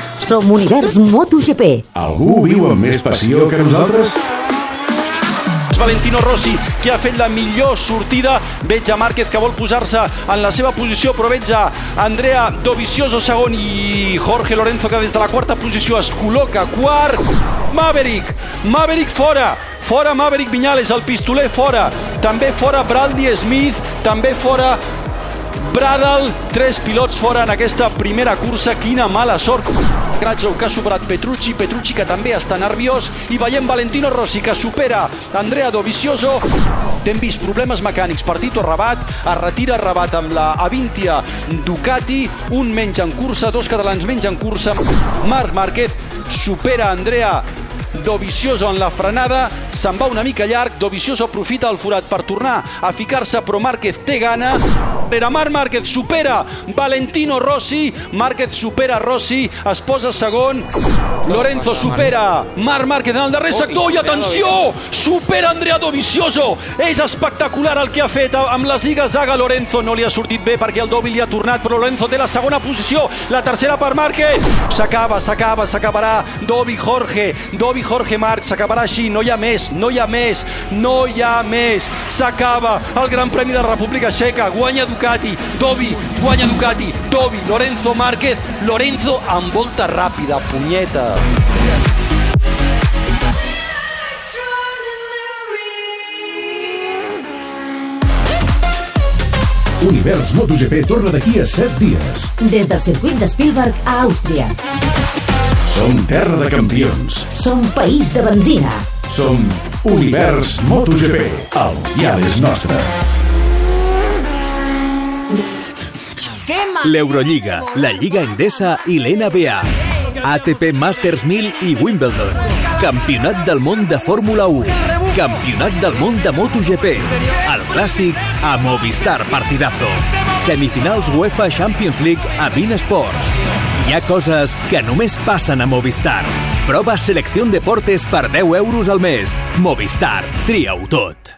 Som Univers MotoGP. Algú viu amb més passió que nosaltres? Valentino Rossi, que ha fet la millor sortida. Veig a Márquez, que vol posar-se en la seva posició, però veig a Andrea Dovizioso segon i Jorge Lorenzo, que des de la quarta posició es col·loca quart. Maverick, Maverick fora, fora Maverick Viñales, el pistoler fora, també fora Bradley Smith, també fora Bradal, tres pilots fora en aquesta primera cursa, quina mala sort. Crutchlow que ha superat Petrucci, Petrucci que també està nerviós. I veiem Valentino Rossi que supera Andrea Dovizioso. T'hem vist problemes mecànics, Partito Rabat, es retira Rabat amb la Avintia Ducati, un menys en cursa, dos catalans menys en cursa. Marc Márquez supera Andrea Dovizioso en la frenada, se'n va una mica llarg, Dovizioso aprofita el forat per tornar a ficar-se, però Márquez té gana. Era Marc Márquez supera Valentino Rossi, Márquez supera Rossi, es posa segon, Lorenzo supera Marc Márquez en el darrer sector. I atenció, supera Andrea Dovizioso, és espectacular el que ha fet. Amb la ziga-zaga Lorenzo, no li ha sortit bé perquè el Dovi li ha tornat, però Lorenzo té la segona posició, la tercera per Márquez, s'acaba, s'acaba, s'acabarà, Dovi Jorge, Dovi Jorge Marc, s'acabarà així, no hi ha més, no hi ha més, no hi ha més, s'acaba el Gran Premi de la República Txeca, guanya Ducati, Dovi, guanya Ducati, Dovi, Lorenzo Márquez, Lorenzo amb volta ràpida, punyeta. Univers MotoGP torna d'aquí a 7 dies. Des del circuit de Spielberg a Àustria. Som terra de campions. Som país de benzina. Som Univers MotoGP. El dial és nostre. L'Eurolliga, la Lliga Endesa i l'NBA. ATP Masters 1000 i Wimbledon. Campionat del món de Fórmula 1. Campionat del món de MotoGP. El clàssic a Movistar Partidazo. Semifinals UEFA Champions League a Bean Sports. Hi ha coses que només passen a Movistar. Prova Selecció Deportes per 10 euros al mes. Movistar. Tria-ho tot.